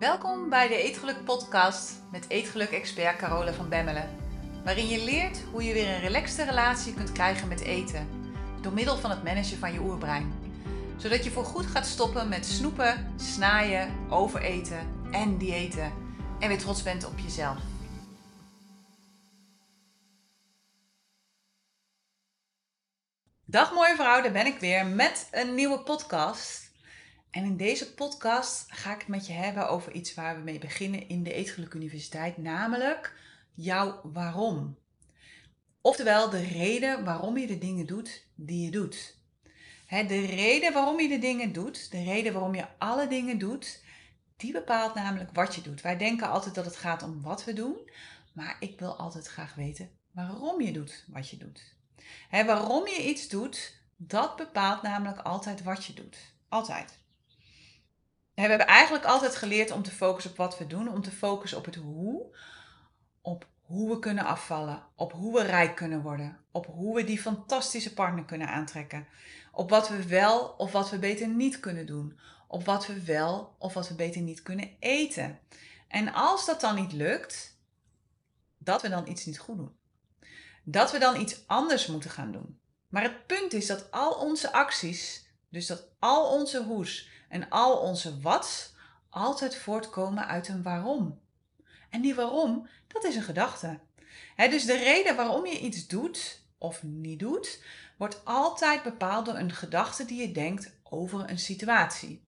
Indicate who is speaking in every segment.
Speaker 1: Welkom bij de Eetgeluk podcast met Eetgeluk-expert Carole van Bemmelen. Waarin je leert hoe je weer een relaxte relatie kunt krijgen met eten. Door middel van het managen van je oerbrein. Zodat je voorgoed gaat stoppen met snoepen, snaaien, overeten en diëten. En weer trots bent op jezelf. Dag mooie vrouw, daar ben ik weer met een nieuwe podcast. En in deze podcast ga ik het met je hebben over iets waar we mee beginnen in de Eetgeluk Universiteit, namelijk jouw waarom. Oftewel de reden waarom je de dingen doet die je doet. de reden waarom je de dingen doet, de reden waarom je alle dingen doet, die bepaalt namelijk wat je doet. Wij denken altijd dat het gaat om wat we doen, maar ik wil altijd graag weten waarom je doet wat je doet. waarom je iets doet, dat bepaalt namelijk altijd wat je doet. Altijd. We hebben eigenlijk altijd geleerd om te focussen op wat we doen, om te focussen op het hoe, op hoe we kunnen afvallen, op hoe we rijk kunnen worden, op hoe we die fantastische partner kunnen aantrekken, op wat we wel of wat we beter niet kunnen doen, op wat we wel of wat we beter niet kunnen eten. En als dat dan niet lukt, dat we dan iets niet goed doen. Dat we dan iets anders moeten gaan doen. Maar het punt is dat al onze acties, dus dat al onze hoes, en al onze wats altijd voortkomen uit een waarom. En die waarom, dat is een gedachte. dus de reden waarom je iets doet of niet doet, wordt altijd bepaald door een gedachte die je denkt over een situatie.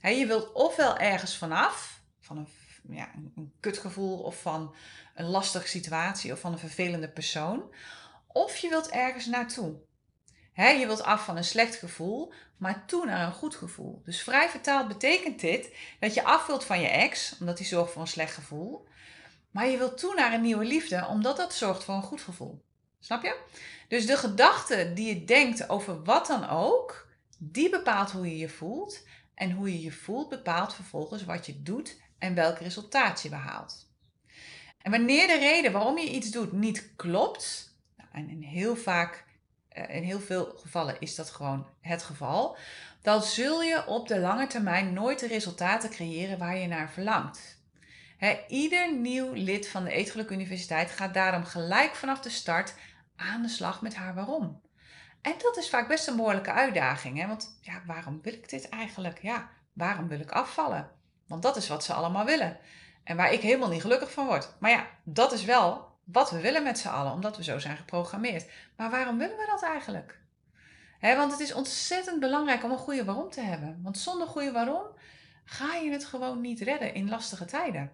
Speaker 1: je wilt ofwel ergens vanaf, van een, ja, een kutgevoel of van een lastige situatie of van een vervelende persoon, of je wilt ergens naartoe je wilt af van een slecht gevoel, maar toe naar een goed gevoel. Dus vrij vertaald betekent dit dat je af wilt van je ex, omdat die zorgt voor een slecht gevoel. Maar je wilt toe naar een nieuwe liefde, omdat dat zorgt voor een goed gevoel. Snap je? Dus de gedachte die je denkt over wat dan ook, die bepaalt hoe je je voelt. En hoe je je voelt bepaalt vervolgens wat je doet en welk resultaat je behaalt. En wanneer de reden waarom je iets doet niet klopt, nou, en heel vaak in heel veel gevallen is dat gewoon het geval, dan zul je op de lange termijn nooit de resultaten creëren waar je naar verlangt. ieder nieuw lid van de Eetgeluk Universiteit gaat daarom gelijk vanaf de start aan de slag met haar waarom. En dat is vaak best een behoorlijke uitdaging. Hè? Want ja, waarom wil ik dit eigenlijk? Ja, waarom wil ik afvallen? Want dat is wat ze allemaal willen. En waar ik helemaal niet gelukkig van word. Maar ja, dat is wel wat we willen met z'n allen, omdat we zo zijn geprogrammeerd. Maar waarom willen we dat eigenlijk? want het is ontzettend belangrijk om een goede waarom te hebben. Want zonder goede waarom ga je het gewoon niet redden in lastige tijden.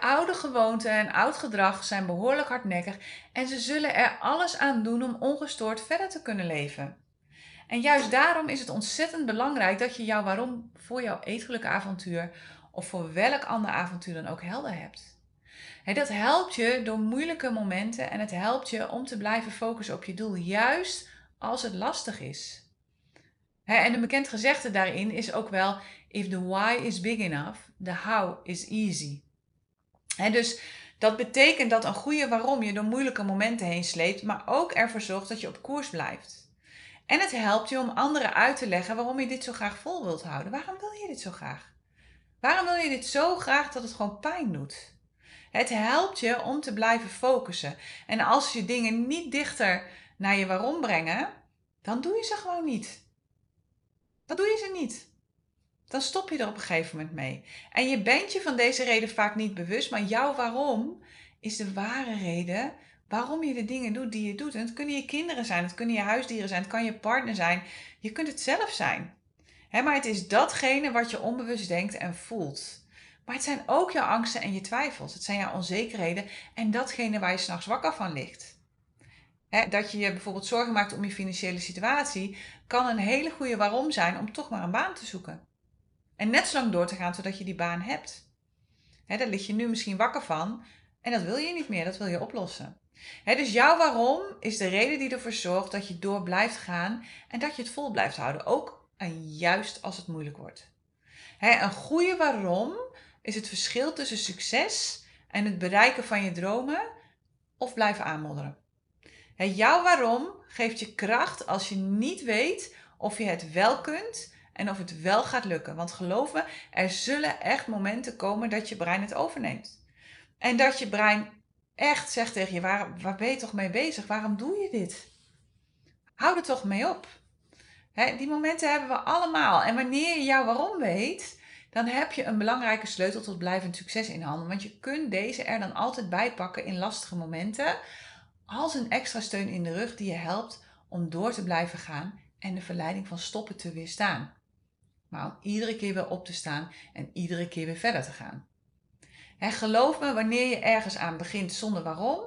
Speaker 1: oude gewoonten en oud gedrag zijn behoorlijk hardnekkig en ze zullen er alles aan doen om ongestoord verder te kunnen leven. En juist daarom is het ontzettend belangrijk dat je jouw waarom voor jouw eetgeluk avontuur of voor welk ander avontuur dan ook helder hebt dat helpt je door moeilijke momenten en het helpt je om te blijven focussen op je doel, juist als het lastig is. en een bekend gezegde daarin is ook wel: if the why is big enough, the how is easy. dus dat betekent dat een goede waarom je door moeilijke momenten heen sleept, maar ook ervoor zorgt dat je op koers blijft. En het helpt je om anderen uit te leggen waarom je dit zo graag vol wilt houden. Waarom wil je dit zo graag? Waarom wil je dit zo graag dat het gewoon pijn doet? Het helpt je om te blijven focussen. En als je dingen niet dichter naar je waarom brengen, dan doe je ze gewoon niet. Dan doe je ze niet. Dan stop je er op een gegeven moment mee. En je bent je van deze reden vaak niet bewust, maar jouw waarom is de ware reden waarom je de dingen doet die je doet. En het kunnen je kinderen zijn, het kunnen je huisdieren zijn, het kan je partner zijn. Je kunt het zelf zijn. maar het is datgene wat je onbewust denkt en voelt. Maar het zijn ook jouw angsten en je twijfels. Het zijn jouw onzekerheden en datgene waar je s'nachts wakker van ligt. dat je je bijvoorbeeld zorgen maakt om je financiële situatie, kan een hele goede waarom zijn om toch maar een baan te zoeken. En net zo lang door te gaan totdat je die baan hebt. He, daar lig je nu misschien wakker van en dat wil je niet meer, dat wil je oplossen. dus jouw waarom is de reden die ervoor zorgt dat je door blijft gaan en dat je het vol blijft houden, ook juist als het moeilijk wordt. een goede waarom is het verschil tussen succes en het bereiken van je dromen of blijven aanmodderen. jouw waarom geeft je kracht als je niet weet of je het wel kunt en of het wel gaat lukken. Want geloof me, er zullen echt momenten komen dat je brein het overneemt. En dat je brein echt zegt tegen je, waar, waar ben je toch mee bezig? Waarom doe je dit? Hou er toch mee op. die momenten hebben we allemaal. En wanneer je jouw waarom weet, dan heb je een belangrijke sleutel tot blijvend succes in handen. Want je kunt deze er dan altijd bij pakken in lastige momenten. Als een extra steun in de rug die je helpt om door te blijven gaan en de verleiding van stoppen te weerstaan. Maar om iedere keer weer op te staan en iedere keer weer verder te gaan. He, geloof me, wanneer je ergens aan begint zonder waarom,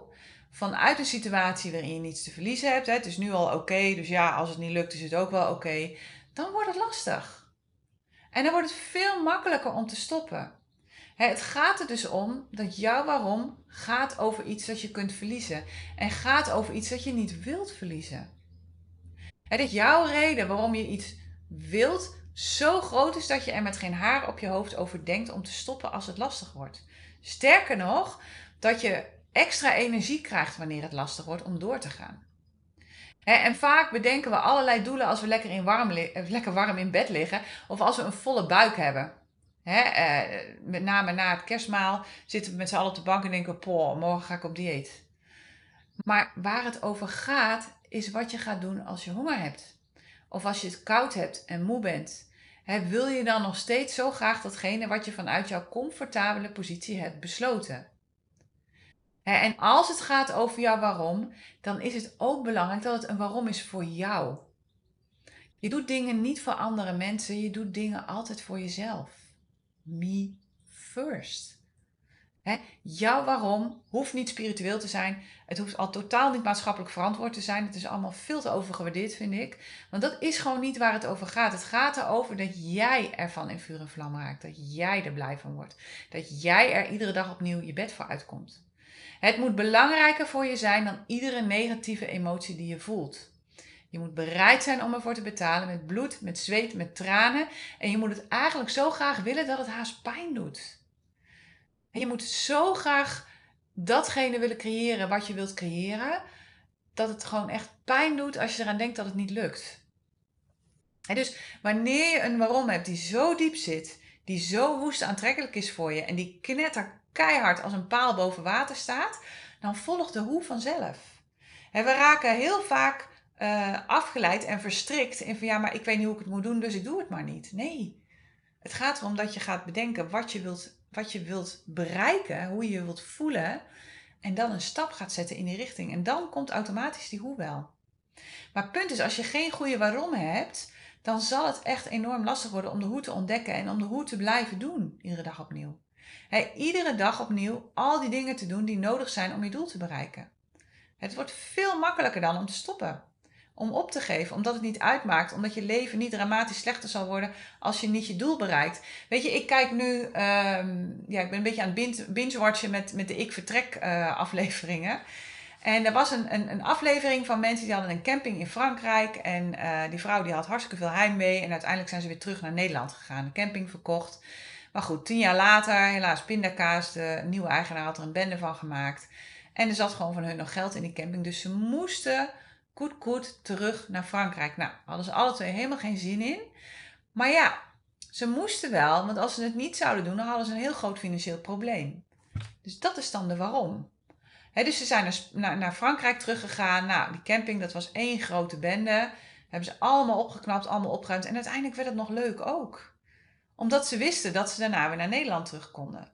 Speaker 1: vanuit een situatie waarin je niets te verliezen hebt, het is nu al oké, dus ja, als het niet lukt is het ook wel oké, dan wordt het lastig. En dan wordt het veel makkelijker om te stoppen. Het gaat er dus om dat jouw waarom gaat over iets dat je kunt verliezen en gaat over iets dat je niet wilt verliezen. Is jouw reden waarom je iets wilt zo groot is dat je er met geen haar op je hoofd over denkt om te stoppen als het lastig wordt. Sterker nog, dat je extra energie krijgt wanneer het lastig wordt om door te gaan. En vaak bedenken we allerlei doelen als we lekker, in warm, eh, lekker warm in bed liggen of als we een volle buik hebben. Eh, met name na het kerstmaal zitten we met z'n allen op de bank en denken: Poh, morgen ga ik op dieet. Maar waar het over gaat, is wat je gaat doen als je honger hebt. Of als je het koud hebt en moe bent. wil je dan nog steeds zo graag datgene wat je vanuit jouw comfortabele positie hebt besloten? En als het gaat over jouw waarom, dan is het ook belangrijk dat het een waarom is voor jou. Je doet dingen niet voor andere mensen, je doet dingen altijd voor jezelf. Me first. Jouw waarom hoeft niet spiritueel te zijn. Het hoeft al totaal niet maatschappelijk verantwoord te zijn. Het is allemaal veel te overgewaardeerd, vind ik. Want dat is gewoon niet waar het over gaat. Het gaat erover dat jij ervan in vuur en vlam raakt. Dat jij er blij van wordt. Dat jij er iedere dag opnieuw je bed voor uitkomt. Het moet belangrijker voor je zijn dan iedere negatieve emotie die je voelt. Je moet bereid zijn om ervoor te betalen met bloed, met zweet, met tranen. En je moet het eigenlijk zo graag willen dat het haast pijn doet. En je moet zo graag datgene willen creëren wat je wilt creëren, dat het gewoon echt pijn doet als je eraan denkt dat het niet lukt. En dus wanneer je een waarom hebt die zo diep zit, die zo woest aantrekkelijk is voor je en die knetter keihard als een paal boven water staat, dan volgt de hoe vanzelf. En we raken heel vaak uh, afgeleid en verstrikt in van ja, maar ik weet niet hoe ik het moet doen, dus ik doe het maar niet. Nee, het gaat erom dat je gaat bedenken wat je wilt, wat je wilt bereiken, hoe je je wilt voelen. En dan een stap gaat zetten in die richting. En dan komt automatisch die hoe wel. Maar punt is, als je geen goede waarom hebt, dan zal het echt enorm lastig worden om de hoe te ontdekken en om de hoe te blijven doen, iedere dag opnieuw. Iedere dag opnieuw al die dingen te doen die nodig zijn om je doel te bereiken. Het wordt veel makkelijker dan om te stoppen om op te geven, omdat het niet uitmaakt, omdat je leven niet dramatisch slechter zal worden als je niet je doel bereikt. Weet je, ik kijk nu, ehm, ja, ik ben een beetje aan het binge-watchen met, met de Ik Vertrek uh, afleveringen. En er was een, een, een, aflevering van mensen die hadden een camping in Frankrijk. En uh, die vrouw die had hartstikke veel heimwee. En uiteindelijk zijn ze weer terug naar Nederland gegaan. De camping verkocht. Maar goed, tien jaar later, helaas pindakaas. De nieuwe eigenaar had er een bende van gemaakt. En er zat gewoon van hun nog geld in die camping. Dus ze moesten koet koet terug naar Frankrijk. Nou, hadden ze alle twee helemaal geen zin in. Maar ja, ze moesten wel, want als ze het niet zouden doen, dan hadden ze een heel groot financieel probleem. Dus dat is dan de waarom. dus ze zijn naar, naar, Frankrijk teruggegaan. Nou, die camping, dat was één grote bende. Hebben ze allemaal opgeknapt, allemaal opgeruimd. En uiteindelijk werd het nog leuk ook. Omdat ze wisten dat ze daarna weer naar Nederland terug konden.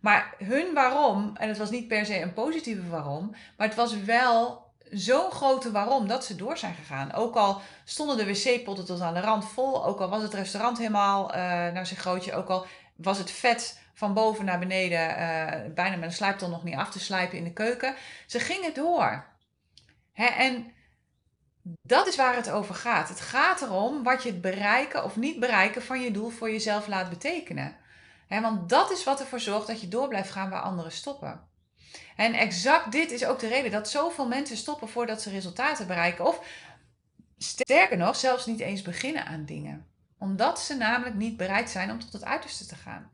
Speaker 1: Maar hun waarom, en het was niet per se een positieve waarom, maar het was wel zo'n grote waarom dat ze door zijn gegaan. Ook al stonden de wc-potten tot aan de rand vol, ook al was het restaurant helemaal uh, naar zijn grootje, ook al was het vet van boven naar beneden, uh, bijna met een slijptol nog niet af te slijpen in de keuken. Ze gingen door. Hè, en dat is waar het over gaat. Het gaat erom wat je het bereiken of niet bereiken van je doel voor jezelf laat betekenen. Want dat is wat ervoor zorgt dat je door blijft gaan waar anderen stoppen. En exact dit is ook de reden dat zoveel mensen stoppen voordat ze resultaten bereiken. Of sterker nog, zelfs niet eens beginnen aan dingen. Omdat ze namelijk niet bereid zijn om tot het uiterste te gaan.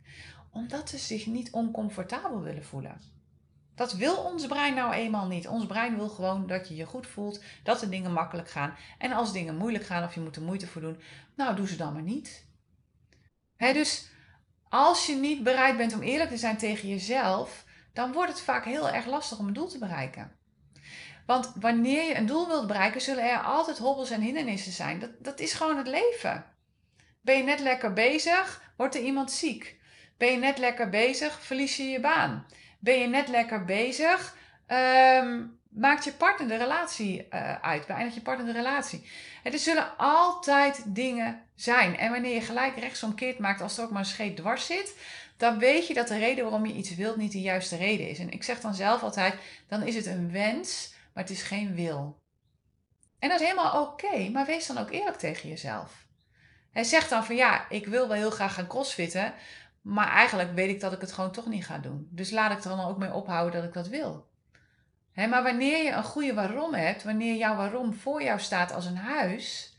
Speaker 1: Omdat ze zich niet oncomfortabel willen voelen. Dat wil ons brein nou eenmaal niet. Ons brein wil gewoon dat je je goed voelt, dat de dingen makkelijk gaan. En als dingen moeilijk gaan of je moet er moeite voor doen, nou doe ze dan maar niet. Dus als je niet bereid bent om eerlijk te zijn tegen jezelf, dan wordt het vaak heel erg lastig om een doel te bereiken. Want wanneer je een doel wilt bereiken, zullen er altijd hobbels en hindernissen zijn. Dat, dat is gewoon het leven. Ben je net lekker bezig, wordt er iemand ziek. Ben je net lekker bezig, verlies je je baan. Ben je net lekker bezig, um, maakt je partner de relatie uh, uit. Beëindigt je partner de relatie. er zullen altijd dingen zijn. En wanneer je gelijk rechtsomkeerd maakt, als er ook maar een scheet dwars zit, dan weet je dat de reden waarom je iets wilt niet de juiste reden is. En ik zeg dan zelf altijd, dan is het een wens, maar het is geen wil. En dat is helemaal oké, maar wees dan ook eerlijk tegen jezelf. Hij zegt dan van ja, ik wil wel heel graag gaan crossfitten, maar eigenlijk weet ik dat ik het gewoon toch niet ga doen. Dus laat ik er dan ook mee ophouden dat ik dat wil. maar wanneer je een goede waarom hebt, wanneer jouw waarom voor jou staat als een huis,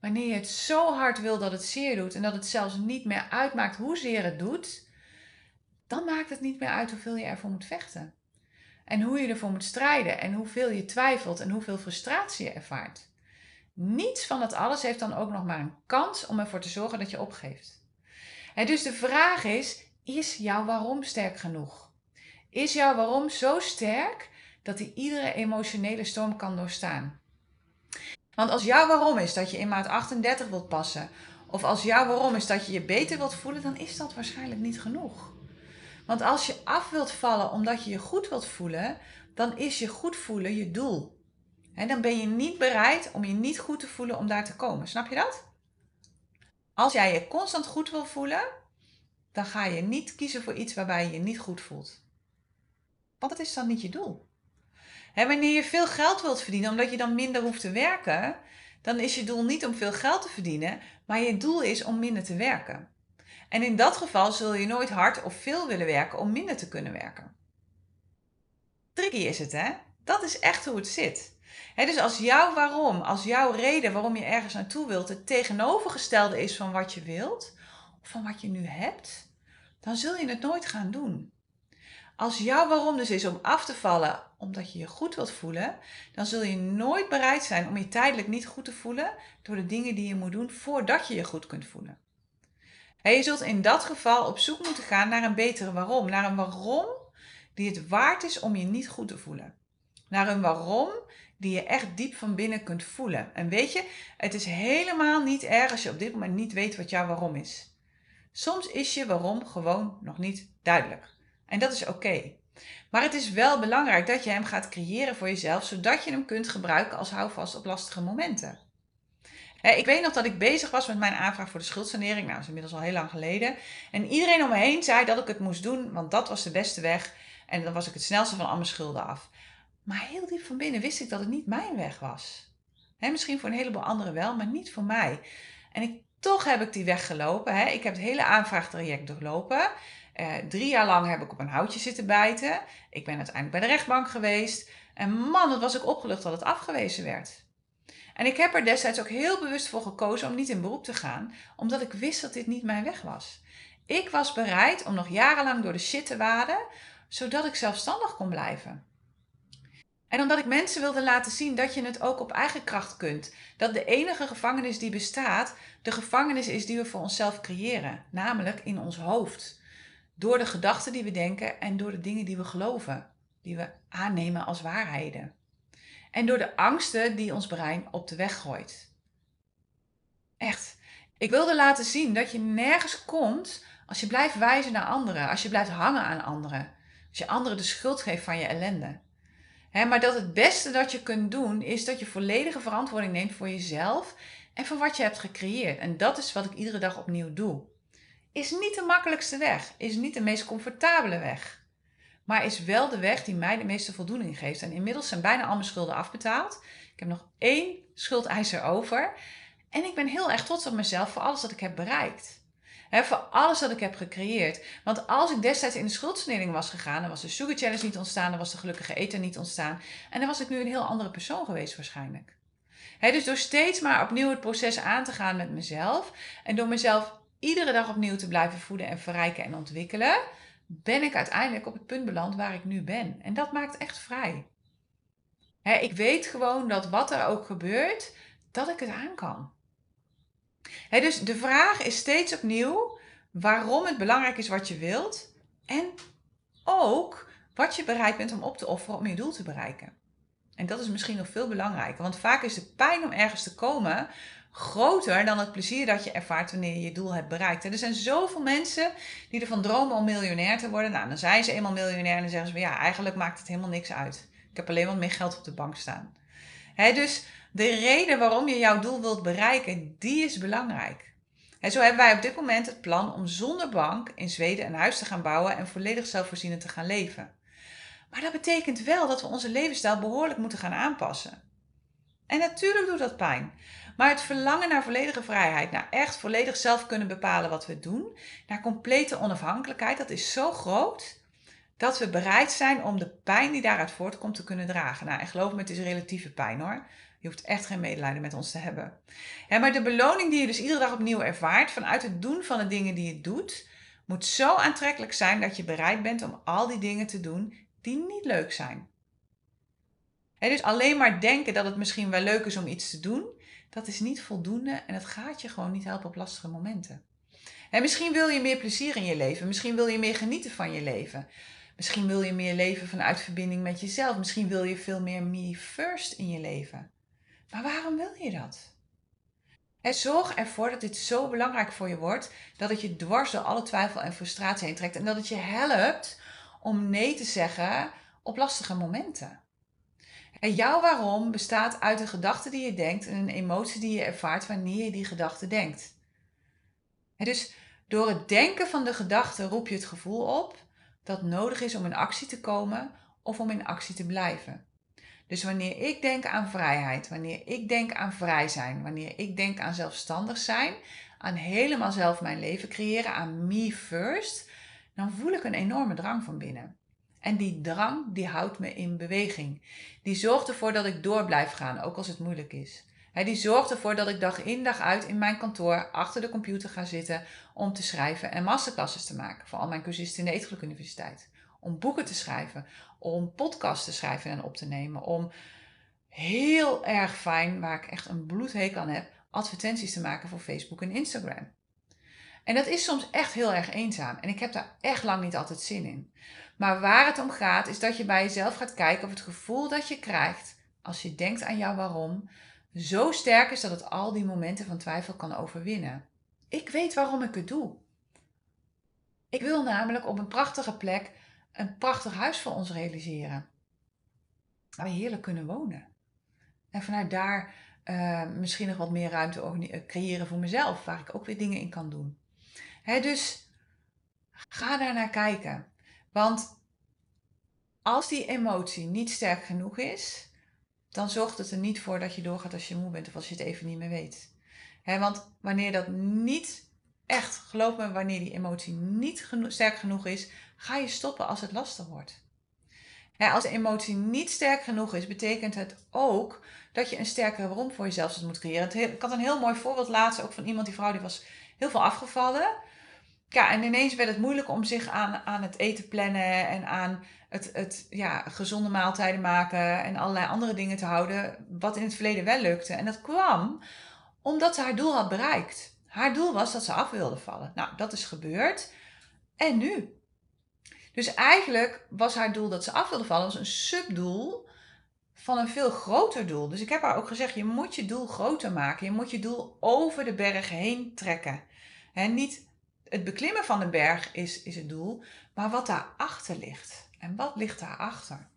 Speaker 1: wanneer je het zo hard wil dat het zeer doet en dat het zelfs niet meer uitmaakt hoezeer het doet, dan maakt het niet meer uit hoeveel je ervoor moet vechten. En hoe je ervoor moet strijden en hoeveel je twijfelt en hoeveel frustratie je ervaart. Niets van dat alles heeft dan ook nog maar een kans om ervoor te zorgen dat je opgeeft. Dus de vraag is: is jouw waarom sterk genoeg? Is jouw waarom zo sterk dat hij iedere emotionele storm kan doorstaan? Want als jouw waarom is dat je in maat 38 wilt passen, of als jouw waarom is dat je je beter wilt voelen, dan is dat waarschijnlijk niet genoeg. Want als je af wilt vallen omdat je je goed wilt voelen, dan is je goed voelen je doel. En dan ben je niet bereid om je niet goed te voelen om daar te komen. Snap je dat? Als jij je constant goed wil voelen, dan ga je niet kiezen voor iets waarbij je je niet goed voelt. Want dat is dan niet je doel. Wanneer je veel geld wilt verdienen omdat je dan minder hoeft te werken, dan is je doel niet om veel geld te verdienen, maar je doel is om minder te werken. En in dat geval zul je nooit hard of veel willen werken om minder te kunnen werken. Tricky is het, hè? Dat is echt hoe het zit. Dus als jouw waarom, als jouw reden waarom je ergens naartoe wilt, het tegenovergestelde is van wat je wilt, of van wat je nu hebt, dan zul je het nooit gaan doen. Als jouw waarom dus is om af te vallen omdat je je goed wilt voelen, dan zul je nooit bereid zijn om je tijdelijk niet goed te voelen door de dingen die je moet doen voordat je je goed kunt voelen. je zult in dat geval op zoek moeten gaan naar een betere waarom. Naar een waarom die het waard is om je niet goed te voelen. Naar een waarom die je echt diep van binnen kunt voelen. En weet je, het is helemaal niet erg als je op dit moment niet weet wat jouw waarom is. Soms is je waarom gewoon nog niet duidelijk. En dat is oké. Maar het is wel belangrijk dat je hem gaat creëren voor jezelf, zodat je hem kunt gebruiken als houvast op lastige momenten. ik weet nog dat ik bezig was met mijn aanvraag voor de schuldsanering. Nou, dat is inmiddels al heel lang geleden. En iedereen om me heen zei dat ik het moest doen, want dat was de beste weg. En dan was ik het snelste van al mijn schulden af. Maar heel diep van binnen wist ik dat het niet mijn weg was. misschien voor een heleboel anderen wel, maar niet voor mij. En ik, toch heb ik die weg gelopen. Ik heb het hele aanvraagtraject doorlopen. Uh, drie jaar lang heb ik op een houtje zitten bijten. Ik ben uiteindelijk bij de rechtbank geweest. En man, wat was ik opgelucht dat het afgewezen werd. En ik heb er destijds ook heel bewust voor gekozen om niet in beroep te gaan, omdat ik wist dat dit niet mijn weg was. Ik was bereid om nog jarenlang door de shit te waden, zodat ik zelfstandig kon blijven. En omdat ik mensen wilde laten zien dat je het ook op eigen kracht kunt. Dat de enige gevangenis die bestaat, de gevangenis is die we voor onszelf creëren, namelijk in ons hoofd. Door de gedachten die we denken en door de dingen die we geloven, die we aannemen als waarheden. En door de angsten die ons brein op de weg gooit. Echt. Ik wilde laten zien dat je nergens komt als je blijft wijzen naar anderen, als je blijft hangen aan anderen, als je anderen de schuld geeft van je ellende. Maar dat het beste dat je kunt doen is dat je volledige verantwoording neemt voor jezelf en voor wat je hebt gecreëerd. En dat is wat ik iedere dag opnieuw doe is niet de makkelijkste weg, is niet de meest comfortabele weg. Maar is wel de weg die mij de meeste voldoening geeft. En inmiddels zijn bijna al mijn schulden afbetaald. Ik heb nog één schuldeiser over. En ik ben heel erg trots op mezelf voor alles dat ik heb bereikt. Voor alles dat ik heb gecreëerd. Want als ik destijds in de schuldsanering was gegaan, dan was de Sugar Challenge niet ontstaan, dan was de gelukkige eten niet ontstaan. En dan was ik nu een heel andere persoon geweest waarschijnlijk. dus door steeds maar opnieuw het proces aan te gaan met mezelf en door mezelf iedere dag opnieuw te blijven voeden en verrijken en ontwikkelen, ben ik uiteindelijk op het punt beland waar ik nu ben. En dat maakt echt vrij. ik weet gewoon dat wat er ook gebeurt, dat ik het aan kan. Dus de vraag is steeds opnieuw waarom het belangrijk is wat je wilt en ook wat je bereid bent om op te offeren om je doel te bereiken. En dat is misschien nog veel belangrijker, want vaak is de pijn om ergens te komen groter dan het plezier dat je ervaart wanneer je je doel hebt bereikt. er zijn zoveel mensen die ervan dromen om miljonair te worden. Nou, dan zijn ze eenmaal miljonair en dan zeggen ze: ja, eigenlijk maakt het helemaal niks uit. Ik heb alleen wat meer geld op de bank staan. dus de reden waarom je jouw doel wilt bereiken, die is belangrijk. En zo hebben wij op dit moment het plan om zonder bank in Zweden een huis te gaan bouwen en volledig zelfvoorzienend te gaan leven. Maar dat betekent wel dat we onze levensstijl behoorlijk moeten gaan aanpassen. En natuurlijk doet dat pijn. Maar het verlangen naar volledige vrijheid, naar echt volledig zelf kunnen bepalen wat we doen, naar complete onafhankelijkheid, dat is zo groot dat we bereid zijn om de pijn die daaruit voortkomt te kunnen dragen. Nou, en geloof me, het is relatieve pijn hoor. Je hoeft echt geen medelijden met ons te hebben. Maar de beloning die je dus iedere dag opnieuw ervaart vanuit het doen van de dingen die je doet, moet zo aantrekkelijk zijn dat je bereid bent om al die dingen te doen die niet leuk zijn. Dus alleen maar denken dat het misschien wel leuk is om iets te doen, dat is niet voldoende en het gaat je gewoon niet helpen op lastige momenten. En misschien wil je meer plezier in je leven, misschien wil je meer genieten van je leven. Misschien wil je meer leven vanuit verbinding met jezelf. Misschien wil je veel meer me first in je leven. Maar waarom wil je dat? En zorg ervoor dat dit zo belangrijk voor je wordt dat het je dwars door alle twijfel en frustratie heen trekt en dat het je helpt om nee te zeggen op lastige momenten. En jouw waarom bestaat uit een gedachte die je denkt en een emotie die je ervaart wanneer je die gedachte denkt. En dus door het denken van de gedachte roep je het gevoel op dat nodig is om in actie te komen of om in actie te blijven. Dus wanneer ik denk aan vrijheid, wanneer ik denk aan vrij zijn, wanneer ik denk aan zelfstandig zijn, aan helemaal zelf mijn leven creëren, aan me first, dan voel ik een enorme drang van binnen. En die drang, die houdt me in beweging. Die zorgt ervoor dat ik door blijf gaan, ook als het moeilijk is. die zorgt ervoor dat ik dag in dag uit in mijn kantoor achter de computer ga zitten om te schrijven en masterclasses te maken voor al mijn cursisten in de Eetgeluk Universiteit. Om boeken te schrijven, om podcasts te schrijven en op te nemen, om heel erg fijn, waar ik echt een bloedhekel aan heb, advertenties te maken voor Facebook en Instagram. En dat is soms echt heel erg eenzaam. En ik heb daar echt lang niet altijd zin in. Maar waar het om gaat, is dat je bij jezelf gaat kijken of het gevoel dat je krijgt als je denkt aan jouw waarom, zo sterk is dat het al die momenten van twijfel kan overwinnen. Ik weet waarom ik het doe. Ik wil namelijk op een prachtige plek een prachtig huis voor ons realiseren. Waar we heerlijk kunnen wonen. En vanuit daar uh, misschien nog wat meer ruimte creëren voor mezelf, waar ik ook weer dingen in kan doen dus ga daar naar kijken. Want als die emotie niet sterk genoeg is, dan zorgt het er niet voor dat je doorgaat als je moe bent of als je het even niet meer weet. want wanneer dat niet echt, geloof me, wanneer die emotie niet sterk genoeg is, ga je stoppen als het lastig wordt. als de emotie niet sterk genoeg is, betekent het ook dat je een sterkere waarom voor jezelf moet creëren. Ik had een heel mooi voorbeeld laatst ook van iemand, die vrouw die was heel veel afgevallen. Ja, en ineens werd het moeilijk om zich aan, aan het eten plannen en aan het, het ja, gezonde maaltijden maken en allerlei andere dingen te houden, wat in het verleden wel lukte. En dat kwam omdat ze haar doel had bereikt. Haar doel was dat ze af wilde vallen. Nou, dat is gebeurd. En nu? Dus eigenlijk was haar doel dat ze af wilde vallen, was een subdoel van een veel groter doel. Dus ik heb haar ook gezegd: je moet je doel groter maken. Je moet je doel over de berg heen trekken. En niet het beklimmen van de berg is, is het doel, maar wat daarachter ligt. En wat ligt daarachter?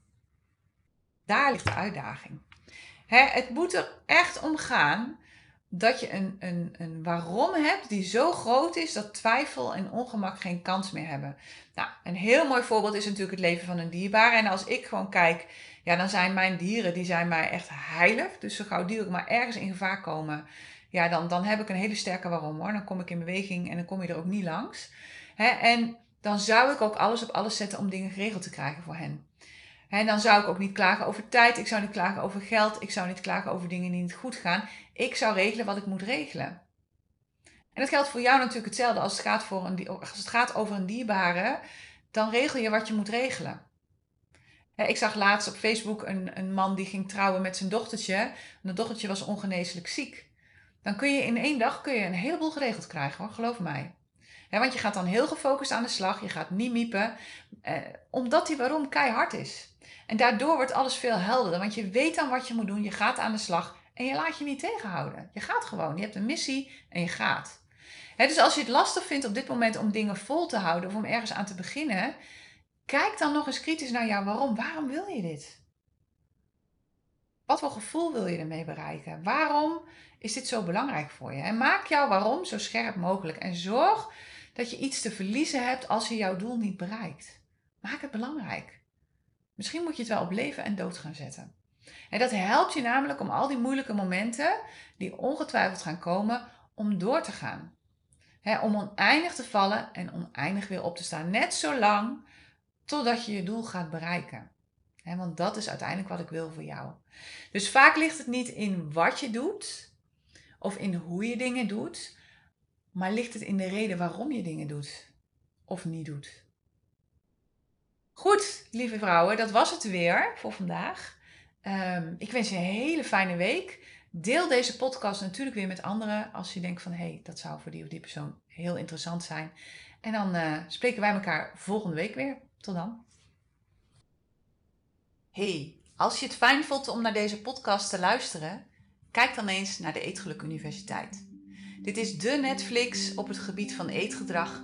Speaker 1: Daar ligt de uitdaging. het moet er echt om gaan dat je een, een, een waarom hebt die zo groot is dat twijfel en ongemak geen kans meer hebben. Nou, een heel mooi voorbeeld is natuurlijk het leven van een dierbare. En als ik gewoon kijk, ja, dan zijn mijn dieren, die zijn mij echt heilig. Dus zo gauw die ook maar ergens in gevaar komen, ja, dan, dan heb ik een hele sterke waarom hoor. Dan kom ik in beweging en dan kom je er ook niet langs. En dan zou ik ook alles op alles zetten om dingen geregeld te krijgen voor hen. En dan zou ik ook niet klagen over tijd, ik zou niet klagen over geld, ik zou niet klagen over dingen die niet goed gaan. Ik zou regelen wat ik moet regelen. En dat geldt voor jou natuurlijk hetzelfde als het gaat, voor een, als het gaat over een dierbare. dan regel je wat je moet regelen. Ik zag laatst op Facebook een, een man die ging trouwen met zijn dochtertje. En dat dochtertje was ongeneeslijk ziek. Dan kun je in één dag kun je een heleboel geregeld krijgen hoor, geloof mij. want je gaat dan heel gefocust aan de slag, je gaat niet miepen, eh, omdat die waarom keihard is. En daardoor wordt alles veel helderder, want je weet dan wat je moet doen, je gaat aan de slag en je laat je niet tegenhouden. Je gaat gewoon, je hebt een missie en je gaat. dus als je het lastig vindt op dit moment om dingen vol te houden of om ergens aan te beginnen, kijk dan nog eens kritisch naar jou waarom. Waarom wil je dit? Wat voor gevoel wil je ermee bereiken? Waarom is dit zo belangrijk voor je? En maak jouw waarom zo scherp mogelijk en zorg dat je iets te verliezen hebt als je jouw doel niet bereikt. Maak het belangrijk. Misschien moet je het wel op leven en dood gaan zetten. En dat helpt je namelijk om al die moeilijke momenten, die ongetwijfeld gaan komen, om door te gaan. om oneindig te vallen en oneindig weer op te staan. Net zo lang totdat je je doel gaat bereiken. want dat is uiteindelijk wat ik wil voor jou. Dus vaak ligt het niet in wat je doet of in hoe je dingen doet, maar ligt het in de reden waarom je dingen doet of niet doet. Goed, lieve vrouwen, dat was het weer voor vandaag. Ehm, ik wens je een hele fijne week. Deel deze podcast natuurlijk weer met anderen als je denkt van hé, hey, dat zou voor die of die persoon heel interessant zijn. En dan uh, spreken wij elkaar volgende week weer. Tot dan. Hey, als je het fijn vond om naar deze podcast te luisteren, kijk dan eens naar de Eetgeluk Universiteit. Dit is de Netflix op het gebied van eetgedrag,